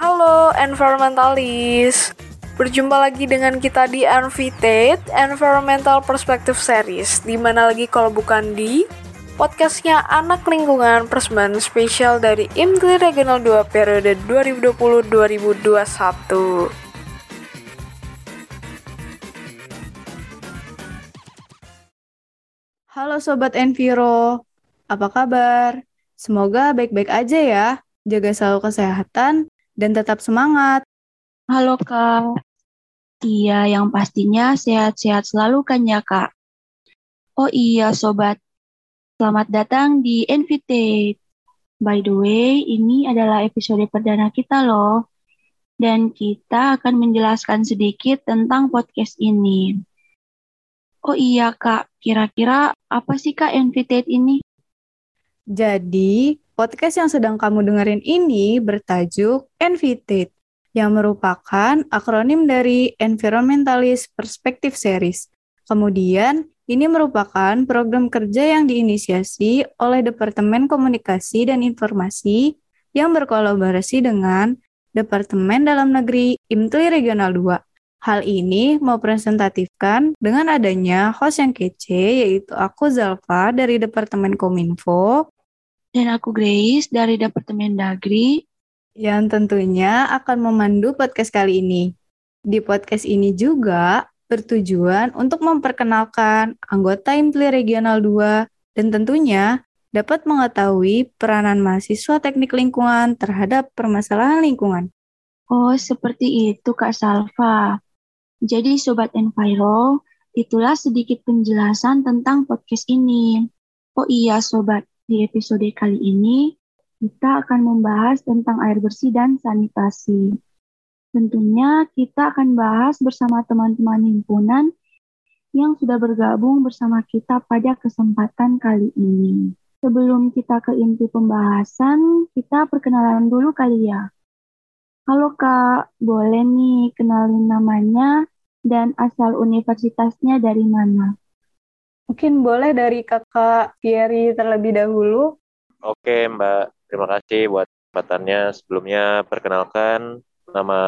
Halo environmentalis. Berjumpa lagi dengan kita di Envitate Environmental Perspective Series. Di mana lagi kalau bukan di podcastnya Anak Lingkungan Persembahan Spesial dari IMGLI Regional 2 periode 2020-2021. Halo Sobat Enviro, apa kabar? Semoga baik-baik aja ya, jaga selalu kesehatan, dan tetap semangat. Halo Kak, iya yang pastinya sehat-sehat selalu kan ya Kak? Oh iya Sobat, selamat datang di Envitate. By the way, ini adalah episode perdana kita loh. Dan kita akan menjelaskan sedikit tentang podcast ini. Oh iya Kak, kira-kira apa sih Kak Envitate ini? Jadi, podcast yang sedang kamu dengerin ini bertajuk Envitate, yang merupakan akronim dari Environmentalist Perspective Series. Kemudian, ini merupakan program kerja yang diinisiasi oleh Departemen Komunikasi dan Informasi yang berkolaborasi dengan Departemen Dalam Negeri IMTLI Regional 2. Hal ini mau presentatifkan dengan adanya host yang kece, yaitu aku Zalfa dari Departemen Kominfo, Dan aku Grace dari Departemen Dagri. yang tentunya akan memandu podcast kali ini. Di podcast ini juga bertujuan untuk memperkenalkan anggota IMPLI Regional 2 dan tentunya dapat mengetahui peranan mahasiswa teknik lingkungan terhadap permasalahan lingkungan. Oh, seperti itu Kak Salva. Jadi Sobat Enviro, itulah sedikit penjelasan tentang podcast ini. Oh iya Sobat, di episode kali ini kita akan membahas tentang air bersih dan sanitasi. Tentunya kita akan bahas bersama teman-teman himpunan yang sudah bergabung bersama kita pada kesempatan kali ini. Sebelum kita ke inti pembahasan, kita perkenalan dulu kali ya. Halo Kak, boleh nih kenalin namanya dan asal universitasnya dari mana? Mungkin boleh dari kakak Fieri terlebih dahulu. Oke, Mbak. Terima kasih buat kesempatannya. Sebelumnya, perkenalkan nama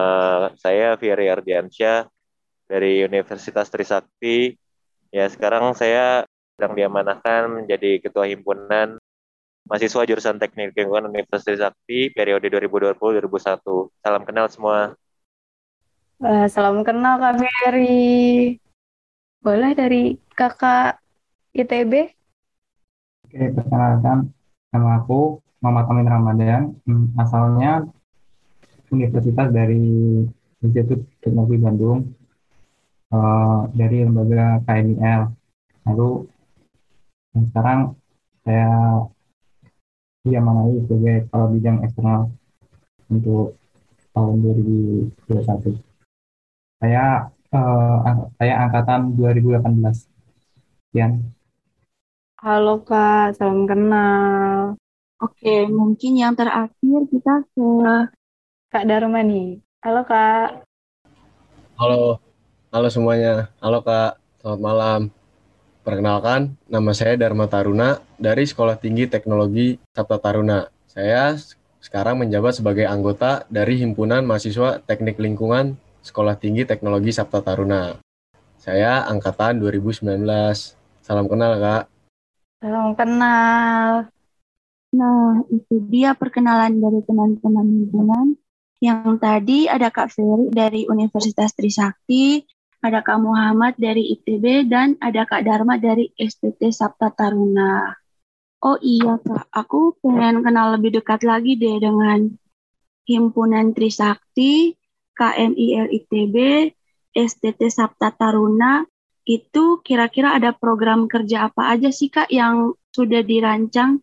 saya Fieri Ardiansyah dari Universitas Trisakti. Ya, sekarang saya sedang diamanahkan menjadi Ketua Himpunan Mahasiswa Jurusan Teknik Lingkungan Universitas Trisakti periode 2020-2021. Salam kenal semua. Wah, salam kenal Kak Fieri. Boleh dari kakak ITB? Oke, perkenalkan nama aku Muhammad Amin Ramadan, Hmm, asalnya Universitas dari Institut Teknologi Bandung, eh, dari lembaga KMIL. Lalu sekarang saya diamanai sebagai kepala bidang eksternal untuk tahun 2021. Saya ang- saya angkatan 2018. Sekian. Halo Kak, salam kenal. Oke, mungkin yang terakhir kita ke Kak Dharma nih. Halo Kak. Halo, halo semuanya. Halo Kak, selamat malam. Perkenalkan, nama saya Dharma Taruna dari Sekolah Tinggi Teknologi Sabta Taruna. Saya sekarang menjabat sebagai anggota dari Himpunan Mahasiswa Teknik Lingkungan Sekolah Tinggi Teknologi Sabta Taruna. Saya angkatan 2019. Salam kenal, Kak. Salam kenal. Nah, itu dia perkenalan dari teman-teman himpunan. Yang tadi ada Kak Ferry dari Universitas Trisakti, ada Kak Muhammad dari ITB, dan ada Kak Dharma dari STT Sabta Taruna. Oh iya Kak, aku pengen kenal lebih dekat lagi deh dengan Himpunan Trisakti, KMIL ITB, STT Sabta Taruna. Itu kira-kira ada program kerja apa aja sih Kak yang sudah dirancang?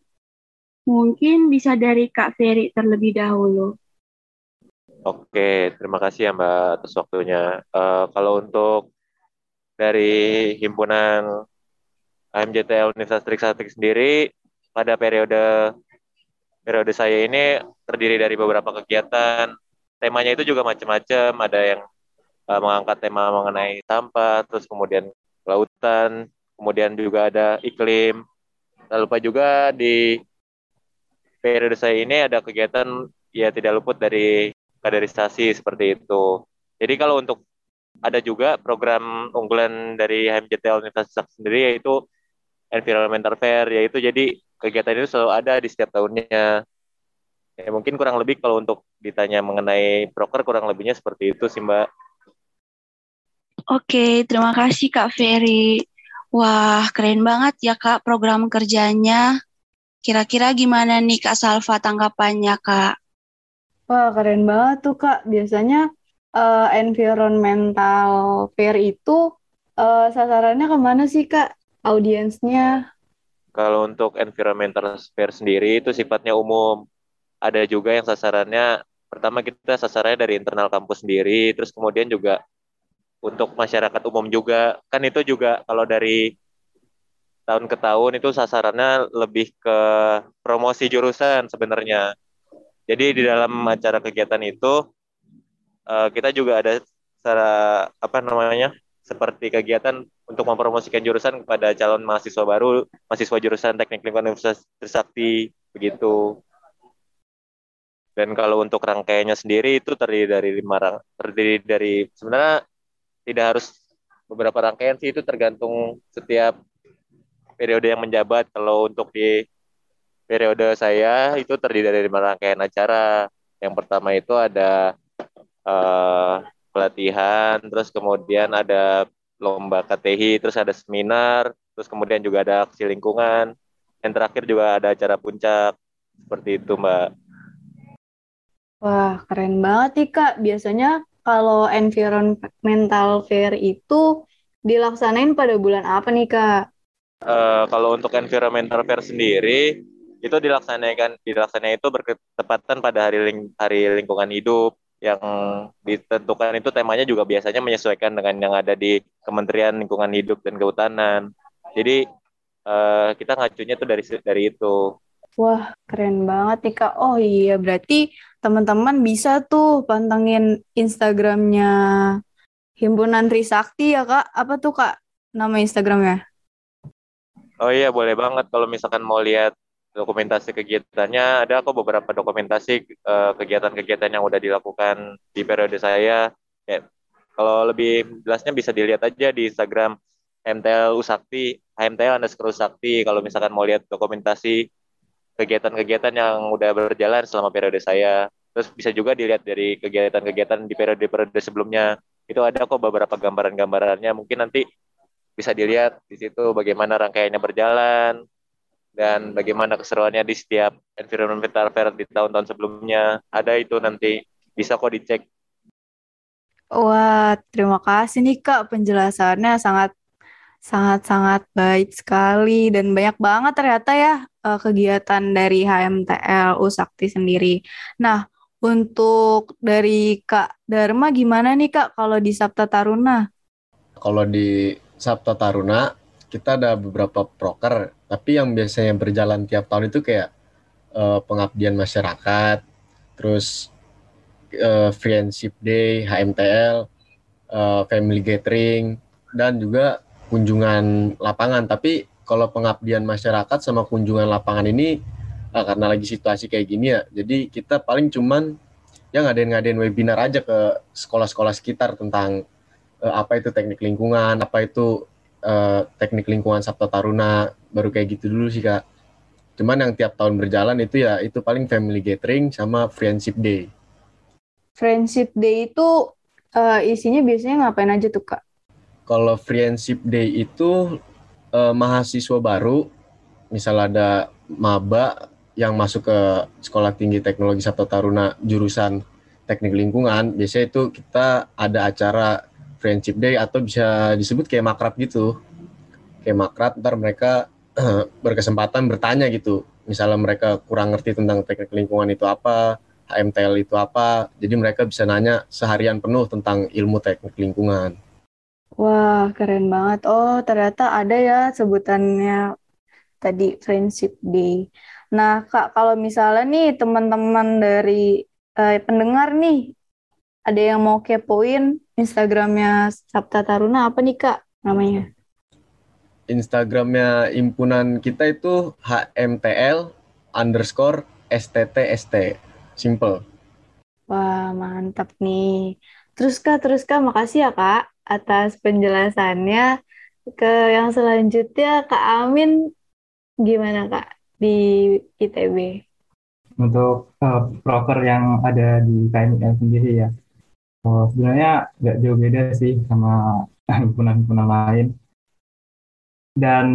Mungkin bisa dari Kak Ferry terlebih dahulu. Oke, terima kasih ya Mbak atas waktunya. Eh, kalau untuk dari himpunan AMJTL Universitas Trisakti sendiri pada periode periode saya ini terdiri dari beberapa kegiatan. Temanya itu juga macam-macam. Ada yang eh, mengangkat tema mengenai sampah, terus kemudian lautan, kemudian juga ada iklim. Tak lupa juga di periode saya ini ada kegiatan ya tidak luput dari kaderisasi seperti itu. Jadi kalau untuk ada juga program unggulan dari HMJT Universitas sendiri yaitu environmental fair yaitu jadi kegiatan itu selalu ada di setiap tahunnya. Ya, mungkin kurang lebih kalau untuk ditanya mengenai broker kurang lebihnya seperti itu sih Mbak. Oke, terima kasih Kak Ferry. Wah, keren banget ya Kak program kerjanya. Kira-kira gimana nih Kak Salva tanggapannya Kak? Wah, keren banget tuh Kak. Biasanya uh, environmental fair itu uh, sasarannya ke mana sih Kak? Audiensnya? Kalau untuk environmental fair sendiri itu sifatnya umum. Ada juga yang sasarannya, pertama kita sasarannya dari internal kampus sendiri, terus kemudian juga untuk masyarakat umum juga. Kan itu juga kalau dari tahun ke tahun itu sasarannya lebih ke promosi jurusan sebenarnya. Jadi di dalam acara kegiatan itu uh, kita juga ada secara apa namanya seperti kegiatan untuk mempromosikan jurusan kepada calon mahasiswa baru, mahasiswa jurusan Teknik Lingkungan Universitas Trisakti begitu. Dan kalau untuk rangkaiannya sendiri itu terdiri dari lima terdiri dari sebenarnya tidak harus beberapa rangkaian sih itu tergantung setiap periode yang menjabat. Kalau untuk di periode saya itu terdiri dari lima rangkaian acara. Yang pertama itu ada uh, pelatihan, terus kemudian ada lomba KTI, terus ada seminar, terus kemudian juga ada aksi lingkungan, yang terakhir juga ada acara puncak, seperti itu Mbak. Wah, keren banget nih Kak. Biasanya kalau environmental fair itu dilaksanain pada bulan apa nih Kak? Uh, kalau untuk environmental fair sendiri, itu dilaksanakan dilaksanakan itu bertepatan pada hari ling, hari lingkungan hidup yang ditentukan itu temanya juga biasanya menyesuaikan dengan yang ada di Kementerian Lingkungan Hidup dan Kehutanan. Jadi uh, kita ngacunya tuh dari dari itu. Wah, keren banget nih Kak. Oh iya, berarti teman-teman bisa tuh pantengin Instagramnya Himpunan Trisakti ya Kak. Apa tuh Kak nama Instagramnya? Oh iya, boleh banget kalau misalkan mau lihat dokumentasi kegiatannya ada kok beberapa dokumentasi kegiatan kegiatan-kegiatan yang udah dilakukan di periode saya ya, kalau lebih jelasnya bisa dilihat aja di Instagram MTL Usakti HMTL underscore Usakti kalau misalkan mau lihat dokumentasi kegiatan-kegiatan yang udah berjalan selama periode saya terus bisa juga dilihat dari kegiatan-kegiatan di periode-periode sebelumnya itu ada kok beberapa gambaran-gambarannya mungkin nanti bisa dilihat di situ bagaimana rangkaiannya berjalan dan bagaimana keseruannya di setiap environmental fair di tahun-tahun sebelumnya. Ada itu nanti bisa kok dicek. Wah, terima kasih nih Kak penjelasannya sangat sangat sangat baik sekali dan banyak banget ternyata ya eh, kegiatan dari HMTL Usakti sendiri. Nah, untuk dari Kak Dharma gimana nih Kak kalau di Sabta Taruna? Kalau di Sabta Taruna kita ada beberapa proker tapi yang biasanya berjalan tiap tahun itu kayak uh, pengabdian masyarakat, terus uh, friendship day, HMTL, uh, family gathering, dan juga kunjungan lapangan. Tapi kalau pengabdian masyarakat sama kunjungan lapangan ini uh, karena lagi situasi kayak gini ya, jadi kita paling cuman yang ngadain-ngadain webinar aja ke sekolah-sekolah sekitar tentang uh, apa itu teknik lingkungan, apa itu uh, teknik lingkungan Sabta Taruna baru kayak gitu dulu sih kak. Cuman yang tiap tahun berjalan itu ya itu paling family gathering sama friendship day. Friendship day itu uh, isinya biasanya ngapain aja tuh kak kalau friendship day itu uh, mahasiswa baru misal ada maba yang masuk ke sekolah tinggi teknologi Sabta Taruna jurusan teknik lingkungan biasanya itu kita ada acara friendship day atau bisa disebut kayak makrab gitu. Kayak makrab ntar mereka berkesempatan bertanya gitu. Misalnya mereka kurang ngerti tentang teknik lingkungan itu apa HMTL itu apa jadi mereka bisa nanya seharian penuh tentang ilmu teknik lingkungan wah keren banget oh ternyata ada ya sebutannya tadi friendship day nah kak kalau misalnya nih teman-teman dari eh, pendengar nih ada yang mau kepoin Instagramnya Sabta Taruna apa nih Kak namanya? Instagramnya himpunan kita itu HMTL underscore STTST. Simple. Wah, mantap nih. Terus Kak, terus Kak, makasih ya Kak atas penjelasannya. Ke yang selanjutnya, Kak Amin gimana Kak di ITB? Untuk uh, yang ada di KMIL sendiri ya, oh, sebenarnya nggak jauh beda sih sama himpunan-himpunan lain. Dan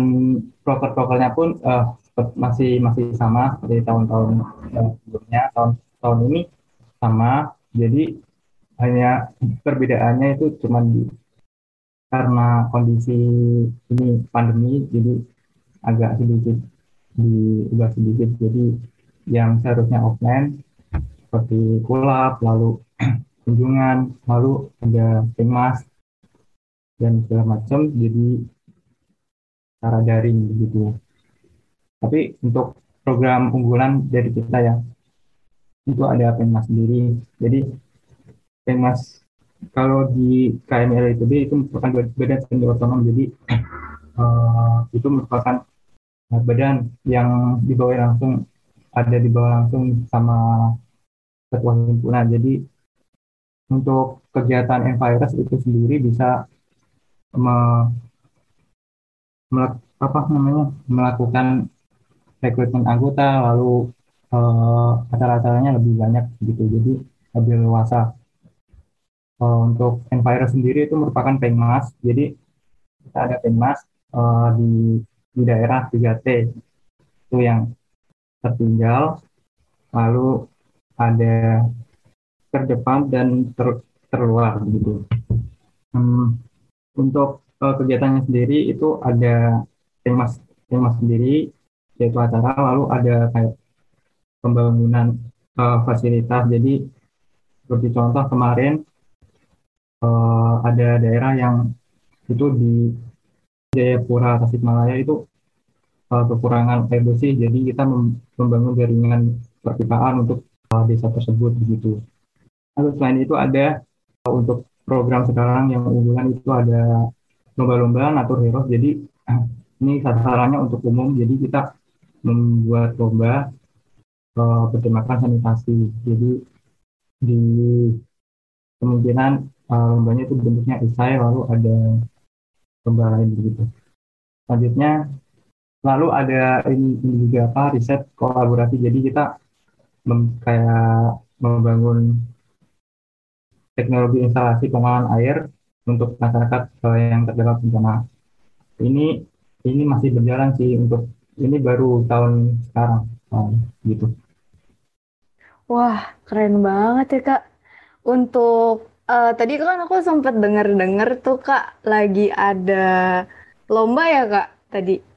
proker-prokernya pun uh, masih masih sama seperti tahun-tahun sebelumnya. Tahun tahun ini sama, jadi hanya perbedaannya itu cuma di karena kondisi ini pandemi, jadi agak sedikit diubah sedikit. Jadi yang seharusnya offline seperti kulap, lalu kunjungan, lalu ada pengmas dan segala macam jadi cara daring begitu. Tapi untuk program unggulan dari kita ya itu ada pengmas sendiri. Jadi pengmas kalau di KML ITB itu merupakan badan sendiri otonom. Jadi uh, itu merupakan badan yang dibawa langsung ada di bawah langsung sama ketua himpunan. Jadi untuk kegiatan Envirus itu sendiri bisa me, melak, apa namanya melakukan rekrutmen anggota lalu uh, acara-acaranya lebih banyak gitu. Jadi lebih luasa uh, untuk Envirus sendiri itu merupakan pengmas jadi kita ada pengmas uh, di di daerah 3T itu yang tertinggal, lalu ada terdepan dan ter, terluar gitu. Hmm, untuk uh, kegiatannya sendiri itu ada tema tema sendiri yaitu acara, lalu ada kayak pembangunan uh, fasilitas. Jadi seperti contoh kemarin uh, ada daerah yang itu di Jayapura Tasikmalaya itu uh, kekurangan air bersih, jadi kita membangun jaringan perpipaan untuk uh, desa tersebut begitu. Lalu selain itu ada uh, untuk program sekarang yang unggulan itu ada lomba-lomba natur heroes. Jadi ini sasarannya untuk umum. Jadi kita membuat lomba uh, bertemakan sanitasi. Jadi di kemungkinan uh, lombanya itu bentuknya esai lalu ada lomba lain begitu. Selanjutnya lalu ada ini, ini juga apa riset kolaborasi. Jadi kita mem, kayak membangun teknologi instalasi pengolahan air untuk masyarakat uh, yang terdampak bencana. Ini ini masih berjalan sih untuk ini baru tahun sekarang um, gitu. Wah keren banget ya kak. Untuk uh, tadi kan aku sempat dengar-dengar tuh kak lagi ada lomba ya kak tadi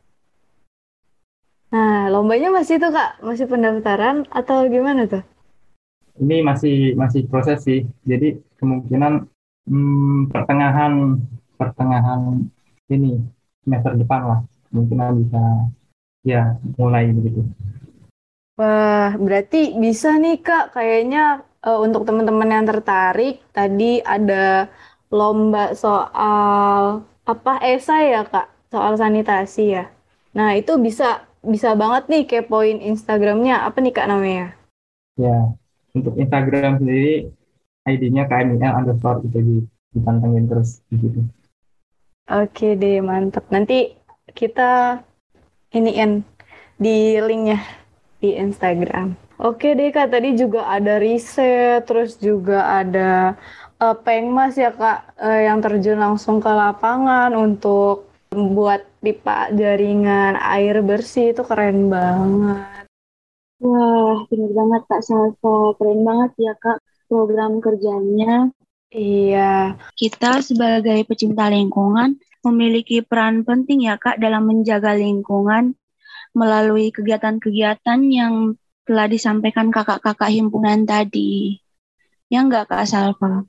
Nah, lombanya masih tuh Kak, masih pendaftaran atau gimana tuh? Ini masih masih proses sih. Jadi kemungkinan hmm, pertengahan pertengahan ini semester depan lah mungkin bisa ya mulai begitu. Wah, berarti bisa nih Kak, kayaknya uh, untuk teman-teman yang tertarik tadi ada lomba soal apa esai ya Kak, soal sanitasi ya. Nah, itu bisa bisa banget nih kepoin Instagramnya. Apa nih Kak namanya? Ya, untuk Instagram sendiri ID-nya KMIL underscore ITB. Dipantengin terus di situ. Oke deh, mantap. Nanti kita iniin di linknya di Instagram. Oke deh Kak, tadi juga ada riset, terus juga ada uh, pengmas ya Kak, uh, yang terjun langsung ke lapangan untuk membuat pipa jaringan air bersih itu keren banget. Wah, benar banget Kak Salva. Keren banget ya Kak program kerjanya. Iya. Kita sebagai pecinta lingkungan memiliki peran penting ya Kak dalam menjaga lingkungan melalui kegiatan-kegiatan yang telah disampaikan kakak-kakak himpunan tadi. Ya enggak Kak Salva?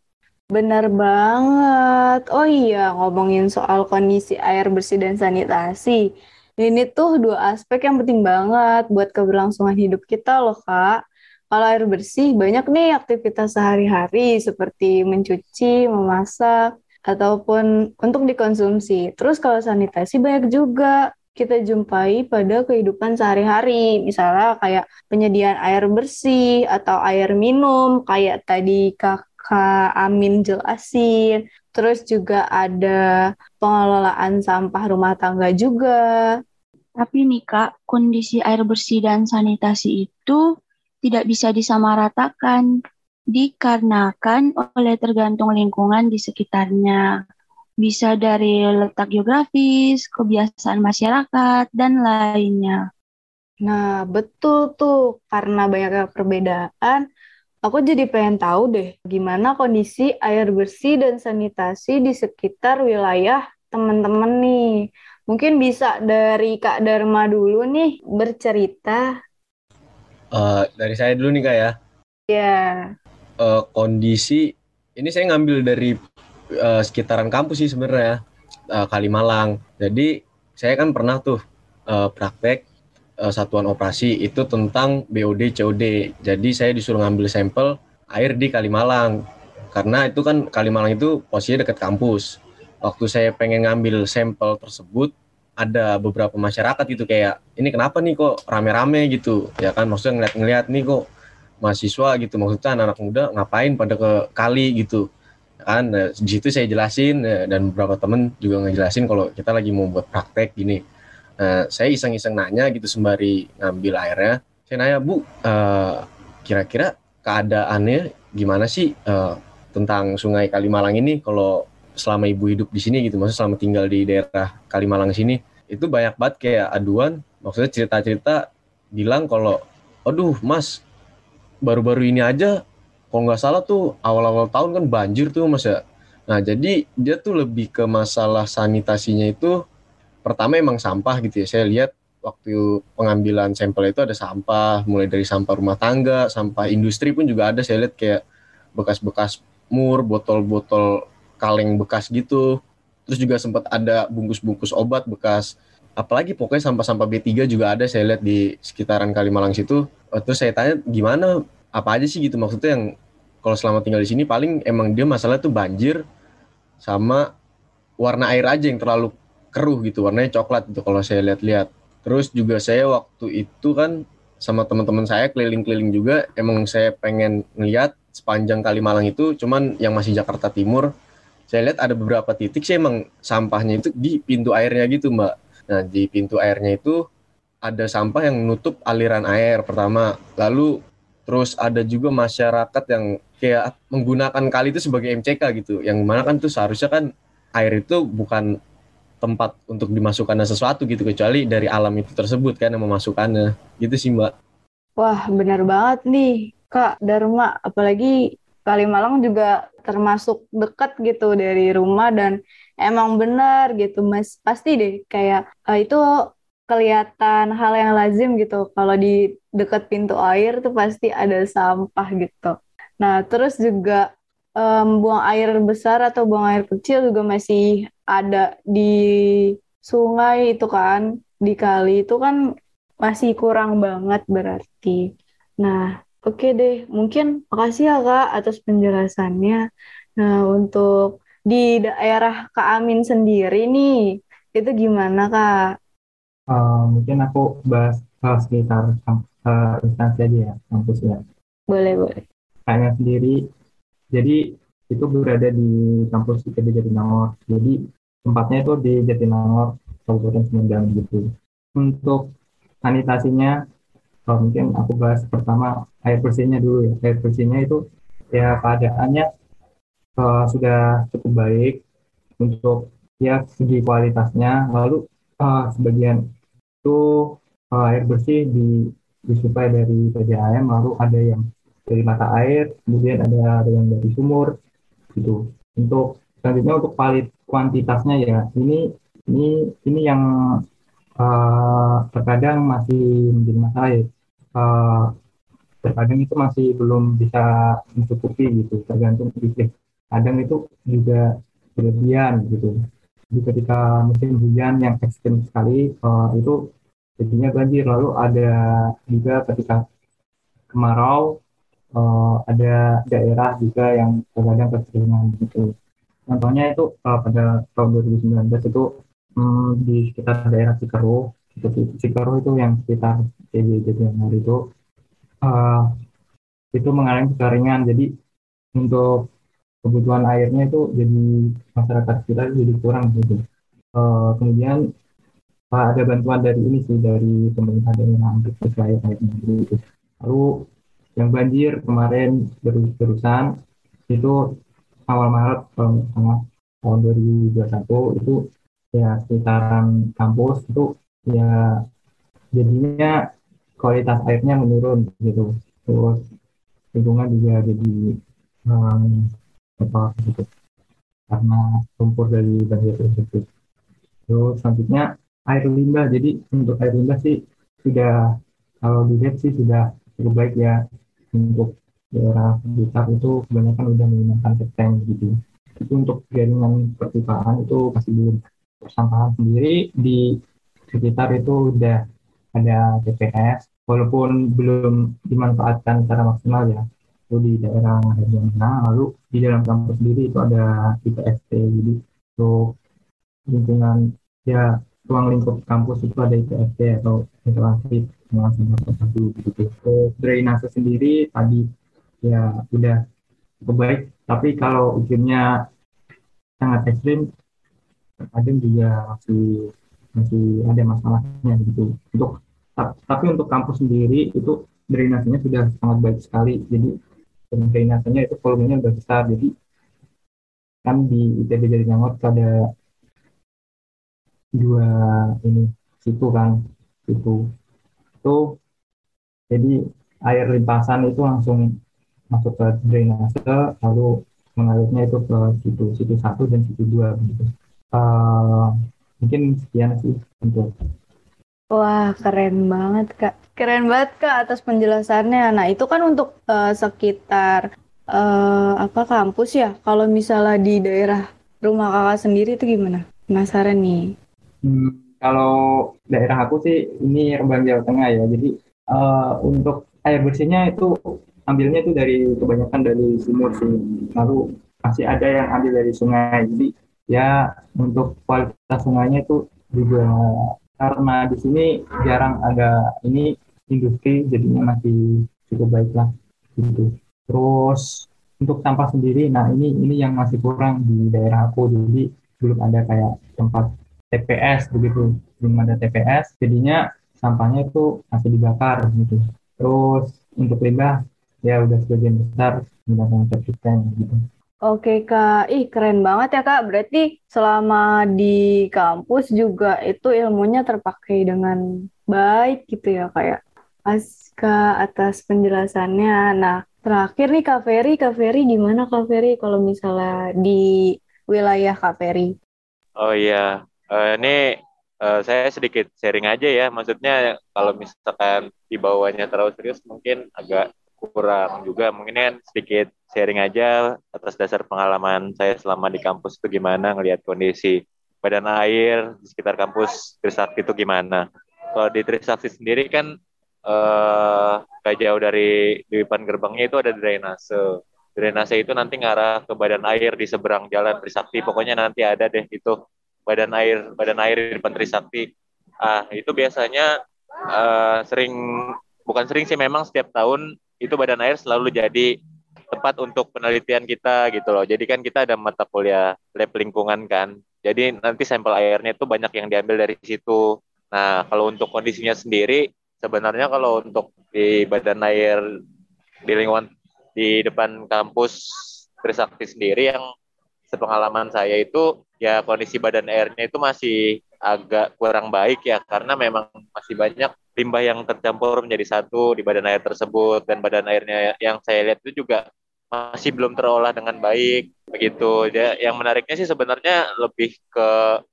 Benar banget. Oh iya, ngomongin soal kondisi air bersih dan sanitasi. Ini tuh dua aspek yang penting banget buat keberlangsungan hidup kita loh, Kak. Kalau air bersih, banyak nih aktivitas sehari-hari seperti mencuci, memasak, ataupun untuk dikonsumsi. Terus kalau sanitasi banyak juga. Kita jumpai pada kehidupan sehari-hari. Misalnya kayak penyediaan air bersih atau air minum, kayak tadi Kakak Amin jelasin. Terus juga ada pengelolaan sampah rumah tangga juga. Tapi nih Kak, kondisi air bersih dan sanitasi itu tidak bisa disamaratakan dikarenakan oleh tergantung lingkungan di sekitarnya. Bisa dari letak geografis, kebiasaan masyarakat, dan lainnya. Nah, betul tuh. Karena banyaknya perbedaan, aku jadi pengen tahu deh gimana kondisi air bersih dan sanitasi di sekitar wilayah teman-teman nih. Mungkin bisa dari Kak Dharma dulu nih bercerita. Uh, dari saya dulu nih Kak ya. Ya. Yeah. Uh, kondisi ini saya ngambil dari uh, sekitaran kampus sih sebenarnya uh, Kalimalang. Jadi saya kan pernah tuh uh, praktek uh, satuan operasi itu tentang BOD COD. Jadi saya disuruh ngambil sampel air di Kalimalang. Karena itu kan Kalimalang itu posisinya dekat kampus. Waktu saya pengen ngambil sampel tersebut ada beberapa masyarakat gitu kayak ini kenapa nih kok rame-rame gitu? Ya kan maksudnya ngeliat-ngeliat nih kok mahasiswa gitu. Maksudnya anak-anak muda ngapain pada ke kali gitu kan nah, di situ saya jelasin ya, dan beberapa temen juga ngejelasin kalau kita lagi mau buat praktek gini. Nah, saya iseng-iseng nanya gitu sembari ngambil airnya. Saya nanya bu uh, kira-kira keadaannya gimana sih uh, tentang sungai Kalimalang ini kalau selama ibu hidup di sini gitu, maksudnya selama tinggal di daerah Kalimalang sini, itu banyak banget kayak aduan, maksudnya cerita-cerita bilang kalau, aduh mas, baru-baru ini aja, kalau nggak salah tuh awal-awal tahun kan banjir tuh mas ya. Nah jadi dia tuh lebih ke masalah sanitasinya itu, pertama emang sampah gitu ya, saya lihat waktu pengambilan sampel itu ada sampah, mulai dari sampah rumah tangga, sampah industri pun juga ada, saya lihat kayak bekas-bekas mur, botol-botol kaleng bekas gitu. Terus juga sempat ada bungkus-bungkus obat bekas apalagi pokoknya sampah-sampah B3 juga ada saya lihat di sekitaran Kalimalang situ. Terus saya tanya gimana apa aja sih gitu maksudnya yang kalau selama tinggal di sini paling emang dia masalah tuh banjir sama warna air aja yang terlalu keruh gitu warnanya coklat gitu kalau saya lihat-lihat terus juga saya waktu itu kan sama teman-teman saya keliling-keliling juga emang saya pengen ngeliat sepanjang Kalimalang itu cuman yang masih Jakarta Timur saya lihat ada beberapa titik sih emang sampahnya itu di pintu airnya gitu mbak. Nah di pintu airnya itu ada sampah yang menutup aliran air pertama. Lalu terus ada juga masyarakat yang kayak menggunakan kali itu sebagai MCK gitu. Yang mana kan tuh seharusnya kan air itu bukan tempat untuk dimasukkannya sesuatu gitu kecuali dari alam itu tersebut kan yang memasukkannya gitu sih mbak. Wah benar banget nih Kak Dharma apalagi Kalimalang juga termasuk dekat gitu dari rumah dan emang benar gitu mas pasti deh kayak uh, itu kelihatan hal yang lazim gitu kalau di dekat pintu air tuh pasti ada sampah gitu nah terus juga um, buang air besar atau buang air kecil juga masih ada di sungai itu kan di kali itu kan masih kurang banget berarti nah Oke deh, mungkin makasih ya Kak atas penjelasannya. Nah, untuk di daerah Kak Amin sendiri nih, itu gimana Kak? Uh, mungkin aku bahas hal sekitar uh, instansi aja ya, kampus ya. Boleh, boleh. Kayaknya sendiri, jadi itu berada di kampus kita di Jatinangor. Jadi tempatnya itu di Jatinangor, Kabupaten Sumedang gitu. Untuk sanitasinya kalau mungkin aku bahas pertama air bersihnya dulu ya air bersihnya itu ya keadaannya uh, sudah cukup baik untuk ya segi kualitasnya lalu uh, sebagian itu uh, air bersih di disuplai dari PDAM lalu ada yang dari mata air kemudian ada ada yang dari sumur gitu. Untuk selanjutnya untuk kuantitasnya ya ini ini ini yang uh, terkadang masih menjadi masalah ya uh, terkadang itu masih belum bisa mencukupi gitu tergantung titik kadang itu juga berlebihan gitu. Jadi ketika musim hujan yang ekstrim sekali uh, itu jadinya banjir. Lalu ada juga ketika kemarau uh, ada daerah juga yang terkadang kekeringan gitu. Contohnya itu uh, pada tahun 2019 itu hmm, di sekitar daerah Cikeruh Cikeruh itu yang sekitar TB Jatinangor itu uh, itu mengalami kekeringan. Jadi untuk kebutuhan airnya itu jadi masyarakat kita jadi kurang gitu. Uh, kemudian ada bantuan dari ini sih dari pemerintah untuk supply airnya gitu. Lalu yang banjir kemarin terus-terusan itu awal Maret tahun 2021 itu ya sekitaran kampus itu ya jadinya kualitas airnya menurun gitu. Terus lingkungan juga jadi um, apa gitu. Karena lumpur dari banjir tersebut. Terus selanjutnya air limbah jadi untuk air limbah sih sudah kalau dilihat sih sudah cukup baik ya untuk daerah sekitar itu kebanyakan udah menggunakan tank gitu. Itu untuk jaringan perpipaan itu masih belum. Sampahan sendiri di sekitar itu udah ada TPS, walaupun belum dimanfaatkan secara maksimal ya. Itu di daerah Herjana, lalu di dalam kampus sendiri itu ada IPST, jadi untuk lingkungan ya ruang lingkup kampus itu ada IPST atau instalasi pengawasan satu gitu. Terus drainase sendiri tadi ya udah cukup baik. Tapi kalau ukirnya sangat ekstrim kadang juga masih masih ada masalahnya gitu. Untuk tapi untuk kampus sendiri itu drainasenya sudah sangat baik sekali. Jadi drainasenya itu volumenya udah besar. Jadi kan di ITB Jatinangor ada dua ini situ kan situ itu jadi air limpasan itu langsung masuk ke drainase lalu mengalirnya itu ke situ situ satu dan situ dua begitu uh, mungkin sekian sih untuk Wah, keren banget, Kak. Keren banget, Kak, atas penjelasannya. Nah, itu kan untuk uh, sekitar uh, apa kampus ya. Kalau misalnya di daerah rumah Kakak sendiri itu gimana? Penasaran nih. Hmm, kalau daerah aku sih ini Rembang Jawa Tengah ya. Jadi uh, untuk air bersihnya itu ambilnya itu dari kebanyakan dari sumur sih. Lalu masih ada yang ambil dari sungai. Jadi ya untuk kualitas sungainya itu juga karena di sini jarang ada ini industri jadinya masih cukup baik lah gitu. Terus untuk sampah sendiri nah ini ini yang masih kurang di daerah aku. Jadi belum ada kayak tempat TPS begitu belum ada TPS jadinya sampahnya itu masih dibakar gitu terus untuk limbah ya udah sebagian besar menggunakan septic tank gitu. Oke Kak, ih keren banget ya Kak. Berarti selama di kampus juga itu ilmunya terpakai dengan baik gitu ya Kak ya. Aska atas penjelasannya. Nah, terakhir nih Kak Ferry, Kak Ferry gimana Kak Ferry kalau misalnya di wilayah Kak Ferry? Oh iya, uh, ini uh, saya sedikit sharing aja ya. Maksudnya kalau misalkan di bawahnya terlalu serius mungkin agak kurang juga mungkin kan sedikit sharing aja atas dasar pengalaman saya selama di kampus itu gimana ngelihat kondisi badan air di sekitar kampus Trisakti itu gimana. Kalau di Trisakti sendiri kan eh, gak jauh dari di depan gerbangnya itu ada drainase. Drainase itu nanti ngarah ke badan air di seberang jalan Trisakti. Pokoknya nanti ada deh itu badan air badan air di depan Trisakti. Ah itu biasanya eh, sering bukan sering sih memang setiap tahun itu badan air selalu jadi tempat untuk penelitian kita gitu loh. Jadi kan kita ada mata kuliah lab lingkungan kan. Jadi nanti sampel airnya itu banyak yang diambil dari situ. Nah, kalau untuk kondisinya sendiri sebenarnya kalau untuk di badan air di lingkungan di depan kampus Trisakti sendiri yang sepengalaman saya itu ya kondisi badan airnya itu masih agak kurang baik ya karena memang masih banyak limbah yang tercampur menjadi satu di badan air tersebut dan badan airnya yang saya lihat itu juga masih belum terolah dengan baik begitu. Ya, yang menariknya sih sebenarnya lebih ke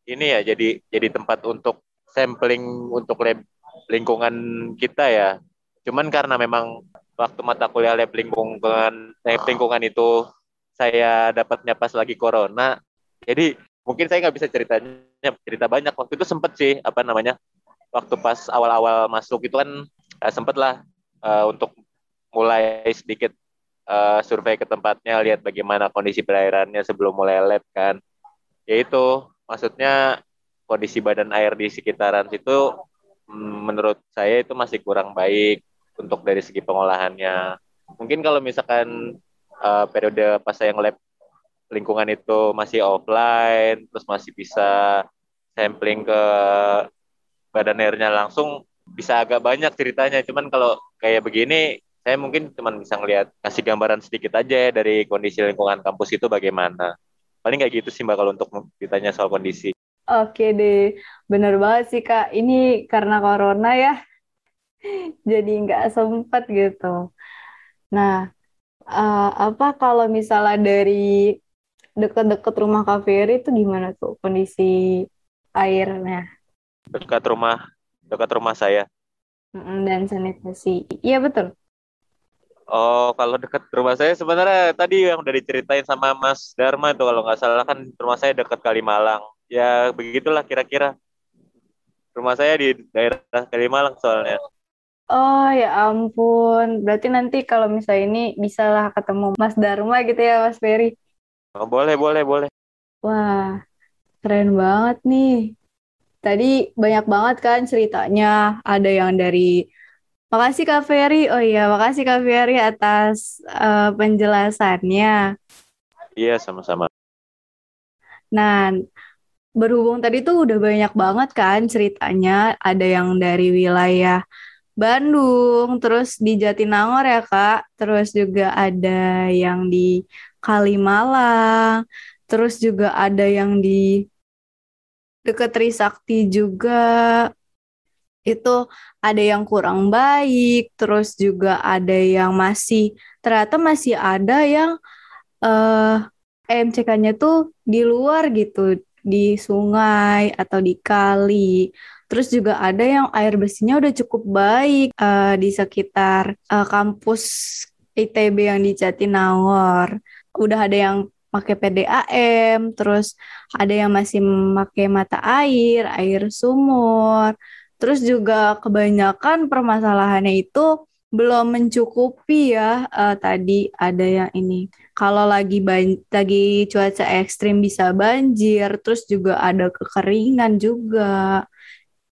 ini ya jadi jadi tempat untuk sampling untuk lab lingkungan kita ya. Cuman karena memang waktu mata kuliah lab lingkungan lab lingkungan itu saya dapatnya pas lagi corona. Jadi mungkin saya nggak bisa ceritanya cerita banyak waktu itu sempet sih apa namanya waktu pas awal-awal masuk itu kan uh, sempet lah uh, untuk mulai sedikit uh, survei ke tempatnya lihat bagaimana kondisi perairannya sebelum mulai lab kan ya itu maksudnya kondisi badan air di sekitaran situ mm, menurut saya itu masih kurang baik untuk dari segi pengolahannya. Mungkin kalau misalkan uh, periode pas saya nge-lab lingkungan itu masih offline, terus masih bisa sampling ke badan airnya langsung, bisa agak banyak ceritanya. Cuman kalau kayak begini, saya mungkin cuma bisa ngelihat kasih gambaran sedikit aja ya dari kondisi lingkungan kampus itu bagaimana. Paling kayak gitu sih mbak kalau untuk ditanya soal kondisi. Oke deh, bener banget sih Kak. Ini karena corona ya, jadi nggak sempat gitu. Nah, uh, apa kalau misalnya dari dekat-dekat rumah Kak Ferry itu gimana tuh kondisi airnya? Dekat rumah, dekat rumah saya. Dan sanitasi. Iya betul. Oh, kalau dekat rumah saya sebenarnya tadi yang udah diceritain sama Mas Dharma itu kalau nggak salah kan rumah saya dekat Kalimalang ya begitulah kira-kira rumah saya di daerah Kalimalang soalnya Oh ya ampun, berarti nanti kalau misalnya ini bisa lah ketemu Mas Dharma gitu ya Mas Ferry. Oh, boleh, boleh, boleh. Wah, keren banget nih. Tadi banyak banget kan ceritanya, ada yang dari Makasih Kak Ferry, oh iya makasih Kak Ferry atas uh, penjelasannya. Iya, sama-sama. Nah, berhubung tadi tuh udah banyak banget kan ceritanya, ada yang dari wilayah Bandung, terus di Jatinangor ya Kak, terus juga ada yang di Kalimalang, terus juga ada yang di deket Trisakti juga, itu ada yang kurang baik, terus juga ada yang masih, ternyata masih ada yang uh, eh, EMCK-nya tuh di luar gitu, di sungai atau di kali. Terus juga ada yang air bersihnya udah cukup baik uh, di sekitar uh, kampus ITB yang di Jatinangor. Udah ada yang pakai PDAM, terus ada yang masih memakai mata air, air sumur. Terus juga kebanyakan permasalahannya itu belum mencukupi ya uh, tadi ada yang ini. Kalau lagi ban lagi cuaca ekstrim bisa banjir terus juga ada kekeringan juga.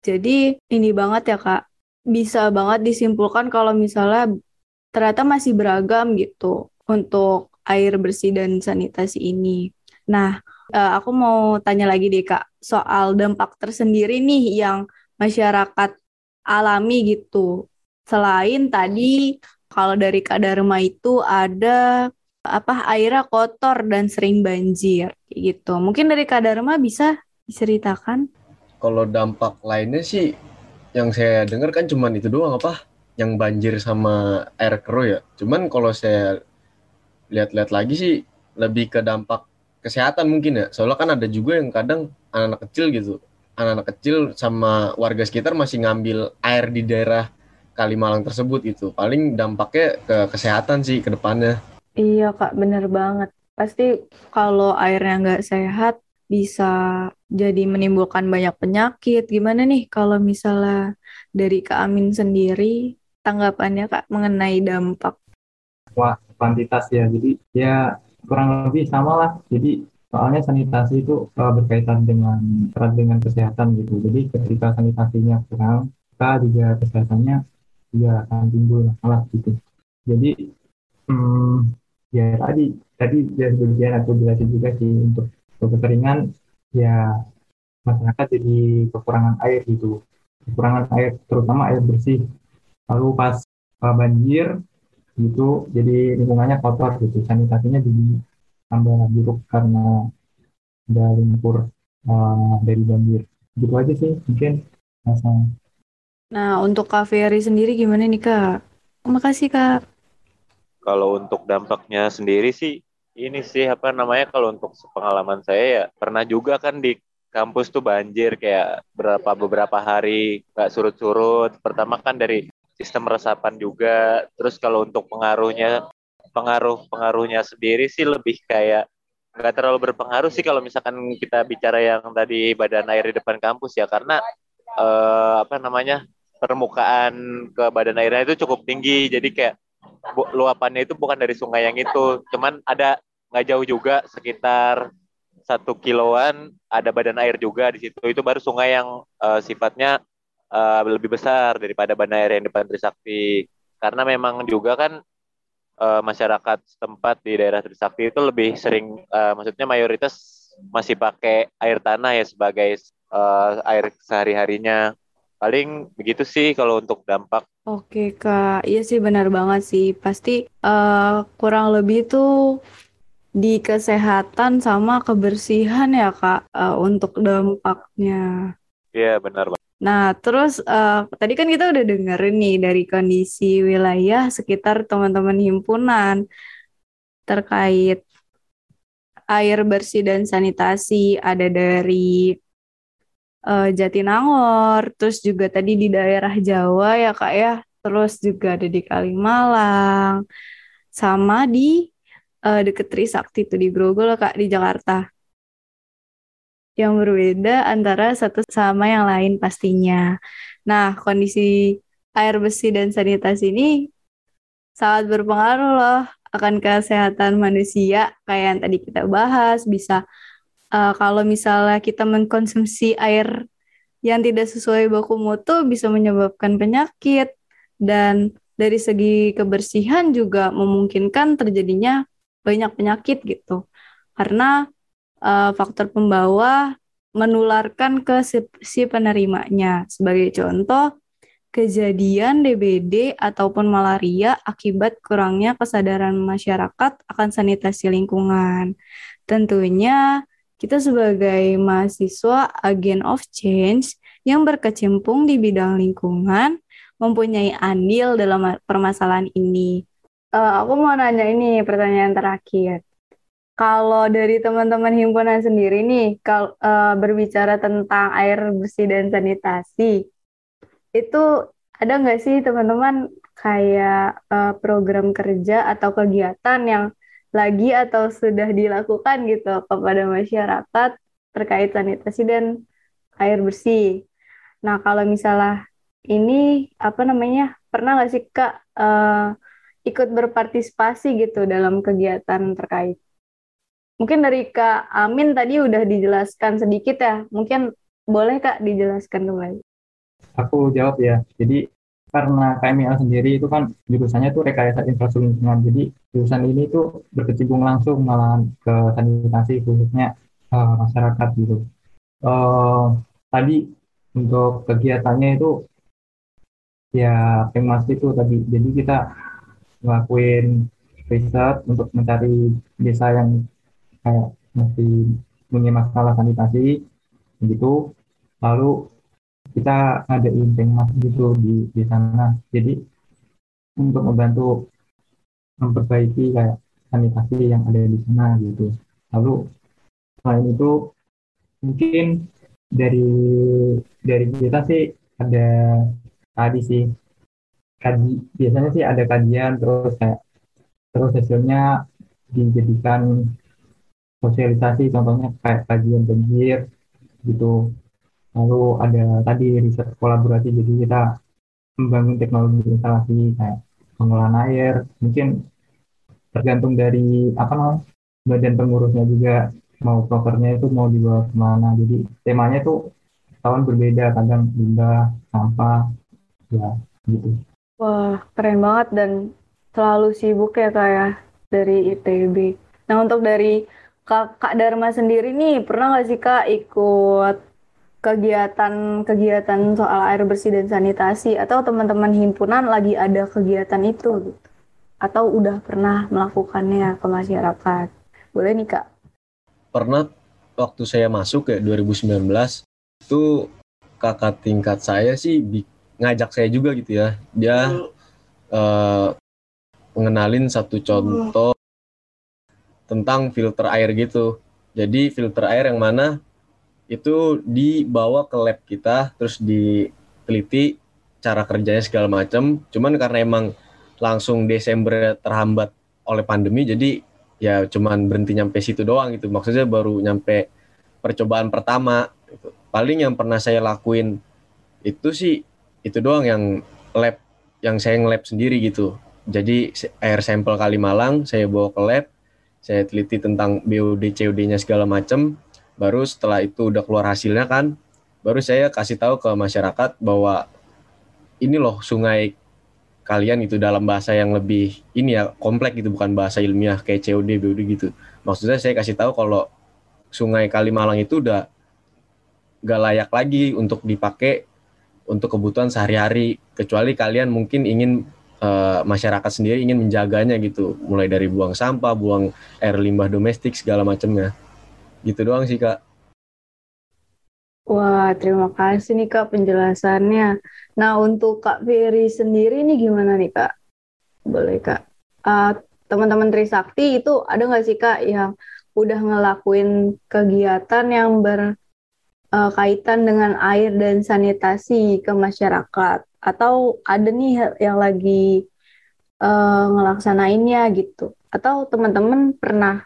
Jadi ini banget ya kak. Bisa banget disimpulkan kalau misalnya ternyata masih beragam gitu untuk air bersih dan sanitasi ini nah uh, aku mau tanya lagi deh kak soal dampak tersendiri nih yang masyarakat alami gitu Selain tadi kalau dari Kak Dharma itu ada apa airnya kotor dan sering banjir gitu. Mungkin dari Kak Dharma bisa diceritakan? Kalau dampak lainnya sih yang saya dengar kan cuman itu doang apa yang banjir sama air keruh ya. Cuman kalau saya lihat-lihat lagi sih lebih ke dampak kesehatan mungkin ya. Soalnya kan ada juga yang kadang anak-anak kecil gitu. Anak-anak kecil sama warga sekitar masih ngambil air di daerah Kalimalang tersebut itu paling dampaknya ke kesehatan sih ke depannya. Iya kak bener banget. Pasti kalau airnya nggak sehat bisa jadi menimbulkan banyak penyakit. Gimana nih kalau misalnya dari Kak Amin sendiri tanggapannya Kak mengenai dampak? Wah, kuantitas ya. Jadi ya kurang lebih sama lah. Jadi soalnya sanitasi itu uh, berkaitan dengan erat dengan kesehatan gitu. Jadi ketika sanitasinya kurang, kita juga kesehatannya juga akan timbul masalah gitu. Jadi hmm, ya tadi tadi ya sebagian aku jelasin juga sih untuk kekeringan ya masyarakat jadi kekurangan air gitu kekurangan air terutama air bersih lalu pas uh, banjir gitu jadi lingkungannya kotor gitu sanitasinya jadi tambah buruk karena ada lumpur uh, dari banjir gitu aja sih mungkin masalah Nah, untuk Kak Ferry sendiri gimana nih, Kak? Terima kasih, Kak. Kalau untuk dampaknya sendiri sih, ini sih apa namanya kalau untuk pengalaman saya ya pernah juga kan di kampus tuh banjir kayak berapa beberapa hari nggak surut-surut. Pertama kan dari sistem resapan juga. Terus kalau untuk pengaruhnya pengaruh pengaruhnya sendiri sih lebih kayak nggak terlalu berpengaruh sih kalau misalkan kita bicara yang tadi badan air di depan kampus ya. Karena eh, apa namanya permukaan ke badan airnya itu cukup tinggi. Jadi kayak luapannya itu bukan dari sungai yang itu. Cuman ada nggak jauh juga sekitar satu kiloan ada badan air juga di situ. Itu baru sungai yang uh, sifatnya uh, lebih besar daripada badan air yang di Pantai Trisakti karena memang juga kan uh, masyarakat setempat di daerah Trisakti itu lebih sering uh, maksudnya mayoritas masih pakai air tanah ya sebagai uh, air sehari-harinya paling begitu sih kalau untuk dampak Oke Kak, iya sih benar banget sih. Pasti uh, kurang lebih tuh di kesehatan sama kebersihan ya Kak uh, untuk dampaknya. Iya benar Bang. Nah, terus uh, tadi kan kita udah dengerin nih dari kondisi wilayah sekitar teman-teman himpunan terkait air bersih dan sanitasi ada dari uh, Jatinangor, terus juga tadi di daerah Jawa ya Kak ya, terus juga ada di Kalimalang, sama di uh, deket Trisakti itu di Grogol Kak di Jakarta. Yang berbeda antara satu sama yang lain pastinya. Nah, kondisi air bersih dan sanitasi ini sangat berpengaruh loh akan kesehatan manusia kayak yang tadi kita bahas. Bisa uh, kalau misalnya kita mengkonsumsi air yang tidak sesuai baku mutu bisa menyebabkan penyakit. Dan dari segi kebersihan juga memungkinkan terjadinya banyak penyakit gitu. Karena uh, faktor pembawa menularkan ke si, si penerimanya sebagai contoh kejadian DBD ataupun malaria akibat kurangnya kesadaran masyarakat akan sanitasi lingkungan. Tentunya kita sebagai mahasiswa agen of change yang berkecimpung di bidang lingkungan mempunyai andil dalam permasalahan ini. Uh, aku mau nanya ini pertanyaan terakhir. Kalau dari teman-teman himpunan sendiri nih, kalau uh, berbicara tentang air bersih dan sanitasi, itu ada nggak sih teman-teman kayak uh, program kerja atau kegiatan yang lagi atau sudah dilakukan gitu kepada masyarakat terkait sanitasi dan air bersih. Nah, kalau misalnya ini apa namanya pernah nggak sih kak uh, ikut berpartisipasi gitu dalam kegiatan terkait? Mungkin dari kak Amin tadi udah dijelaskan sedikit ya, mungkin boleh kak dijelaskan kembali. Aku jawab ya. Jadi karena KMIL sendiri itu kan jurusannya tuh rekayasa infrastruktur. Jadi jurusan ini tuh berkecimpung langsung malah ke sanitasi khususnya uh, masyarakat gitu. Uh, tadi untuk kegiatannya itu ya temas itu tadi. Jadi kita ngelakuin riset untuk mencari desa yang kayak masih punya masalah sanitasi gitu. Lalu kita ada mas gitu di di sana jadi untuk membantu memperbaiki kayak sanitasi yang ada di sana gitu lalu selain itu mungkin dari dari kita sih ada tadi sih kaji biasanya sih ada kajian terus kayak terus hasilnya dijadikan sosialisasi contohnya kayak kajian banjir gitu. Lalu ada tadi riset kolaborasi jadi kita membangun teknologi instalasi kayak pengolahan air mungkin tergantung dari apa namanya badan pengurusnya juga mau propernya itu mau dibawa ke mana. Jadi temanya tuh tahun berbeda kadang limbah sampah ya gitu. Wah keren banget dan selalu sibuk ya kak ya dari ITB nah untuk dari kak, kak Dharma sendiri nih pernah nggak sih kak ikut kegiatan-kegiatan soal air bersih dan sanitasi atau teman-teman himpunan lagi ada kegiatan itu gitu. Atau udah pernah melakukannya ke masyarakat. Boleh nih Kak? Pernah waktu saya masuk ya 2019 itu kakak tingkat saya sih ngajak saya juga gitu ya. Dia uh, mengenalin satu contoh tentang filter air gitu. Jadi filter air yang mana itu dibawa ke lab kita terus diteliti cara kerjanya segala macam cuman karena emang langsung Desember terhambat oleh pandemi jadi ya cuman berhenti nyampe situ doang gitu maksudnya baru nyampe percobaan pertama gitu. paling yang pernah saya lakuin itu sih itu doang yang lab yang saya nge-lab sendiri gitu jadi air sampel Kalimalang saya bawa ke lab saya teliti tentang BOD COD-nya segala macam baru setelah itu udah keluar hasilnya kan baru saya kasih tahu ke masyarakat bahwa ini loh sungai kalian itu dalam bahasa yang lebih ini ya kompleks gitu bukan bahasa ilmiah kayak COD BOD gitu. Maksudnya saya kasih tahu kalau sungai Kalimalang itu udah gak layak lagi untuk dipakai untuk kebutuhan sehari-hari kecuali kalian mungkin ingin uh, masyarakat sendiri ingin menjaganya gitu mulai dari buang sampah buang air limbah domestik segala macamnya gitu doang sih kak Wah, terima kasih nih Kak penjelasannya. Nah, untuk Kak Ferry sendiri nih gimana nih Kak? Boleh Kak. Uh, teman-teman Trisakti itu ada nggak sih Kak yang udah ngelakuin kegiatan yang berkaitan uh, dengan air dan sanitasi ke masyarakat? Atau ada nih yang lagi uh, ngelaksanainnya gitu atau teman-teman pernah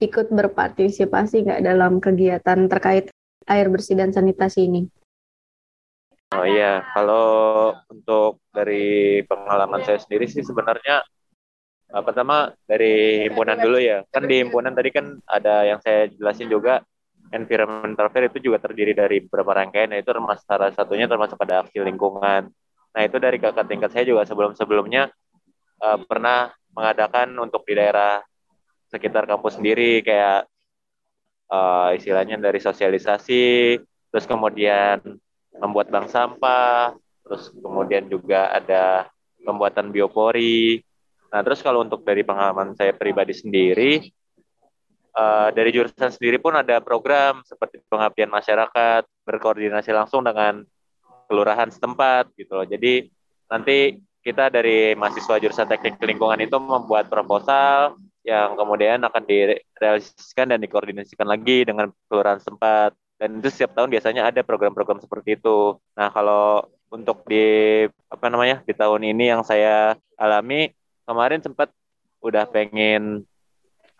ikut berpartisipasi nggak dalam kegiatan terkait air bersih dan sanitasi ini? Oh iya, kalau untuk dari pengalaman saya sendiri sih sebenarnya uh, pertama dari himpunan dulu ya. Kan di himpunan tadi kan ada yang saya jelasin juga environmental fair itu juga terdiri dari beberapa rangkaian yaitu termasuk salah satunya termasuk pada aksi lingkungan Nah itu dari kakak tingkat saya juga sebelum-sebelumnya uh, pernah mengadakan untuk di daerah sekitar kampus sendiri kayak uh, istilahnya dari sosialisasi, terus kemudian membuat bank sampah, terus kemudian juga ada pembuatan biopori. Nah terus kalau untuk dari pengalaman saya pribadi sendiri, uh, dari jurusan sendiri pun ada program seperti pengabdian masyarakat, berkoordinasi langsung dengan kelurahan setempat gitu loh. Jadi nanti kita dari mahasiswa jurusan teknik lingkungan itu membuat proposal yang kemudian akan direalisasikan dan dikoordinasikan lagi dengan kelurahan setempat. Dan itu setiap tahun biasanya ada program-program seperti itu. Nah, kalau untuk di apa namanya di tahun ini yang saya alami kemarin sempat udah pengen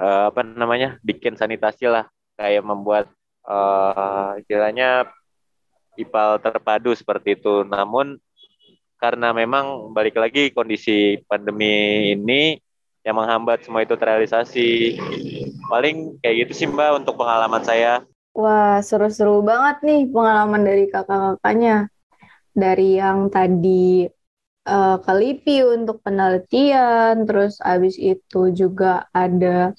uh, apa namanya bikin sanitasi lah kayak membuat uh, istilahnya IPAL terpadu seperti itu. Namun karena memang balik lagi kondisi pandemi ini yang menghambat semua itu terrealisasi. Paling kayak gitu sih Mbak untuk pengalaman saya. Wah, seru-seru banget nih pengalaman dari kakak-kakaknya. Dari yang tadi uh, ke LIPI untuk penelitian, terus abis itu juga ada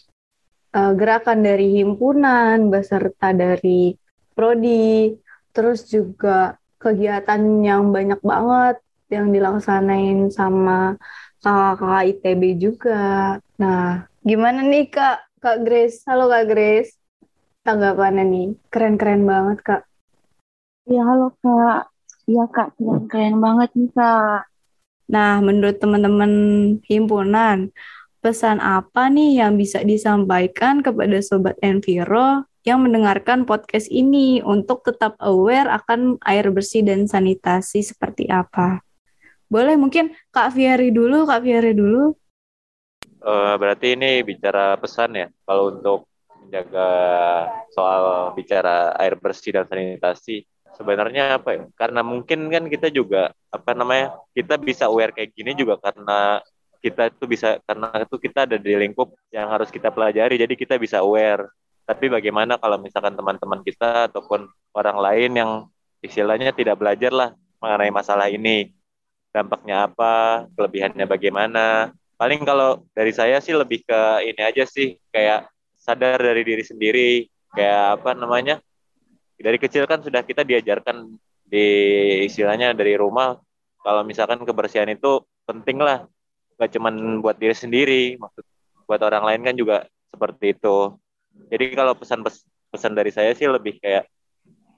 uh, gerakan dari himpunan beserta dari prodi terus juga kegiatan yang banyak banget yang dilaksanain sama kakak-kakak ITB juga. Nah, gimana nih Kak? Kak Grace. Halo Kak Grace. Tanggapannya nih, keren-keren banget Kak. Ya halo Kak. Iya Kak, keren-keren banget nih Kak. Nah, menurut teman-teman himpunan, pesan apa nih yang bisa disampaikan kepada Sobat Enviro yang mendengarkan podcast ini untuk tetap aware akan air bersih dan sanitasi seperti apa. Boleh mungkin Kak Fieri dulu, Kak Fieri dulu. Uh, berarti ini bicara pesan ya, kalau untuk menjaga soal bicara air bersih dan sanitasi, sebenarnya apa ya? Karena mungkin kan kita juga apa namanya, kita bisa aware kayak gini juga karena kita itu bisa karena itu kita ada di lingkup yang harus kita pelajari, jadi kita bisa aware tapi bagaimana kalau misalkan teman-teman kita ataupun orang lain yang istilahnya tidak belajar lah mengenai masalah ini, dampaknya apa, kelebihannya bagaimana. Paling kalau dari saya sih lebih ke ini aja sih, kayak sadar dari diri sendiri, kayak apa namanya, dari kecil kan sudah kita diajarkan di istilahnya dari rumah, kalau misalkan kebersihan itu penting lah, gak cuman buat diri sendiri, maksud buat orang lain kan juga seperti itu. Jadi kalau pesan pesan dari saya sih lebih kayak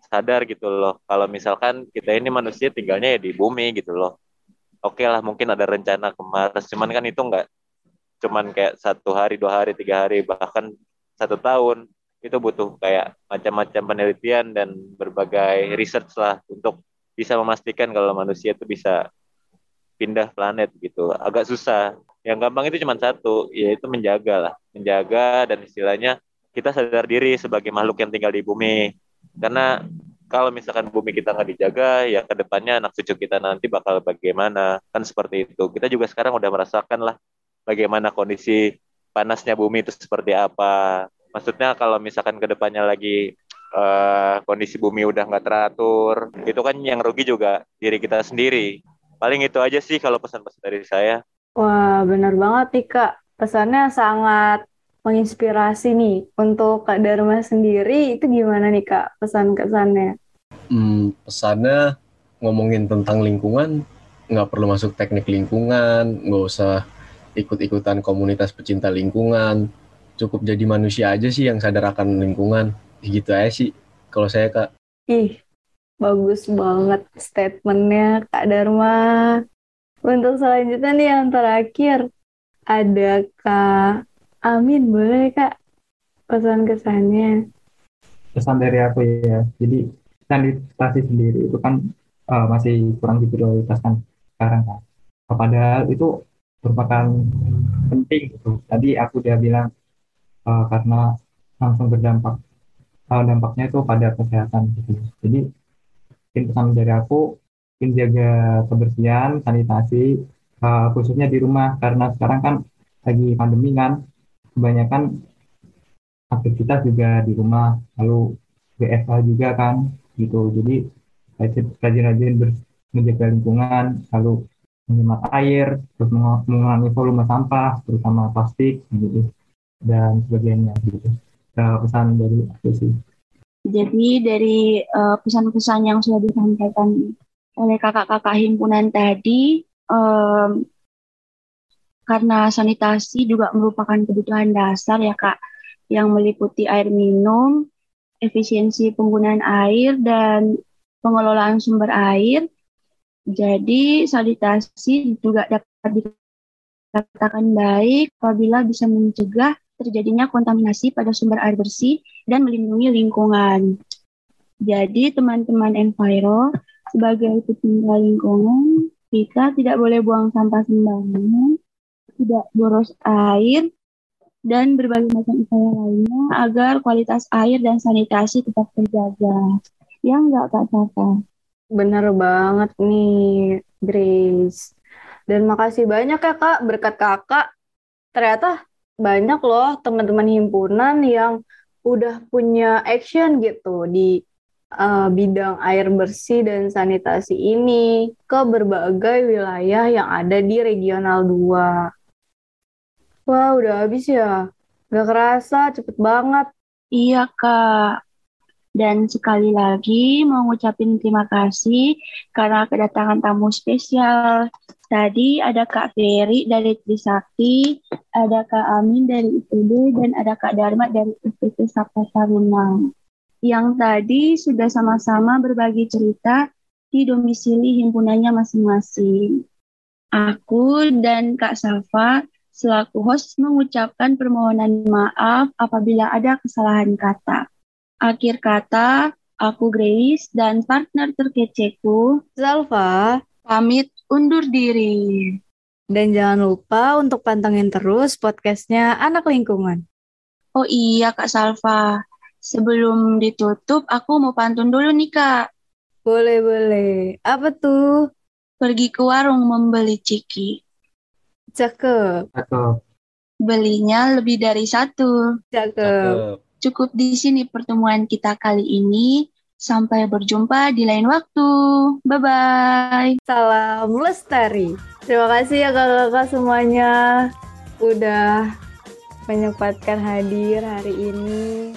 sadar gitu loh. Kalau misalkan kita ini manusia tinggalnya ya di bumi gitu loh. Oke lah mungkin ada rencana ke Mars, cuman kan itu nggak cuman kayak satu hari, dua hari, tiga hari, bahkan satu tahun itu butuh kayak macam-macam penelitian dan berbagai research lah untuk bisa memastikan kalau manusia itu bisa pindah planet gitu. Agak susah. Yang gampang itu cuma satu, yaitu menjaga lah. Menjaga dan istilahnya kita sadar diri sebagai makhluk yang tinggal di bumi. Karena kalau misalkan bumi kita nggak dijaga, ya ke depannya anak cucu kita nanti bakal bagaimana. Kan seperti itu. Kita juga sekarang udah merasakan lah bagaimana kondisi panasnya bumi itu seperti apa. Maksudnya kalau misalkan ke depannya lagi uh, kondisi bumi udah nggak teratur, itu kan yang rugi juga diri kita sendiri. Paling itu aja sih kalau pesan-pesan dari saya. Wah, benar banget nih Kak. Pesannya sangat menginspirasi nih. Untuk Kak Dharma sendiri, itu gimana nih Kak pesan-kesannya? Hmm, pesannya ngomongin tentang lingkungan, nggak perlu masuk teknik lingkungan, nggak usah ikut-ikutan komunitas pecinta lingkungan. Cukup jadi manusia aja sih yang sadar akan lingkungan. Gitu aja sih kalau saya Kak. Ih, bagus banget statementnya Kak Dharma. Untuk selanjutnya nih yang terakhir, ada Kak Amin, boleh Kak pesan-kesannya? Pesan dari aku ya, jadi sanitasi sendiri itu kan uh, masih kurang diprioritaskan sekarang kan. Padahal itu merupakan penting gitu. Tadi aku udah bilang uh, karena langsung berdampak uh, dampaknya itu pada kesehatan gitu. Jadi pesan dari aku menjaga kebersihan, sanitasi uh, khususnya di rumah karena sekarang kan lagi pandemi kan kebanyakan aktivitas juga di rumah lalu WFH juga kan gitu jadi rajin-rajin menjaga lingkungan lalu menghemat air, terus mengurangi volume sampah, terutama plastik, gitu, dan sebagainya, gitu. Uh, pesan dari aku sih. Jadi dari uh, pesan-pesan yang sudah disampaikan oleh kakak-kakak himpunan tadi, um, karena sanitasi juga merupakan kebutuhan dasar ya kak, yang meliputi air minum, efisiensi penggunaan air, dan pengelolaan sumber air, jadi sanitasi juga dapat dikatakan baik apabila bisa mencegah terjadinya kontaminasi pada sumber air bersih dan melindungi lingkungan. Jadi teman-teman Enviro sebagai pecinta lingkungan kita tidak boleh buang sampah sembarangan, tidak boros air, dan berbagai macam upaya lainnya agar kualitas air dan sanitasi tetap terjaga. Ya enggak Kak Safa? Bener banget nih, Grace. Dan makasih banyak ya Kak, berkat Kakak. Ternyata banyak loh teman-teman himpunan yang udah punya action gitu di uh, bidang air bersih dan sanitasi ini ke berbagai wilayah yang ada di regional 2. Wah, udah habis ya. Gak kerasa, cepet banget. Iya, Kak. Dan sekali lagi mau ngucapin terima kasih karena kedatangan tamu spesial. Tadi ada Kak Ferry dari Trisakti, ada Kak Amin dari IPB, dan ada Kak Dharma dari IPT Sabta Taruna. Yang tadi sudah sama-sama berbagi cerita di domisili himpunannya masing-masing. Aku dan Kak Safa selaku host mengucapkan permohonan maaf apabila ada kesalahan kata. Akhir kata, aku Grace dan partner terkeceku, Zalfa, pamit undur diri. Dan jangan lupa untuk pantengin terus podcastnya Anak Lingkungan. Oh iya Kak Salva, sebelum ditutup aku mau pantun dulu nih Kak. Boleh, boleh. Apa tuh? Pergi ke warung membeli ciki. Cakep. Cakep. Belinya lebih dari satu. Cakep. Cakep. Cukup di sini pertemuan kita kali ini. Sampai berjumpa di lain waktu. Bye-bye. Salam lestari. Terima kasih ya kakak-kakak semuanya udah menyempatkan hadir hari ini.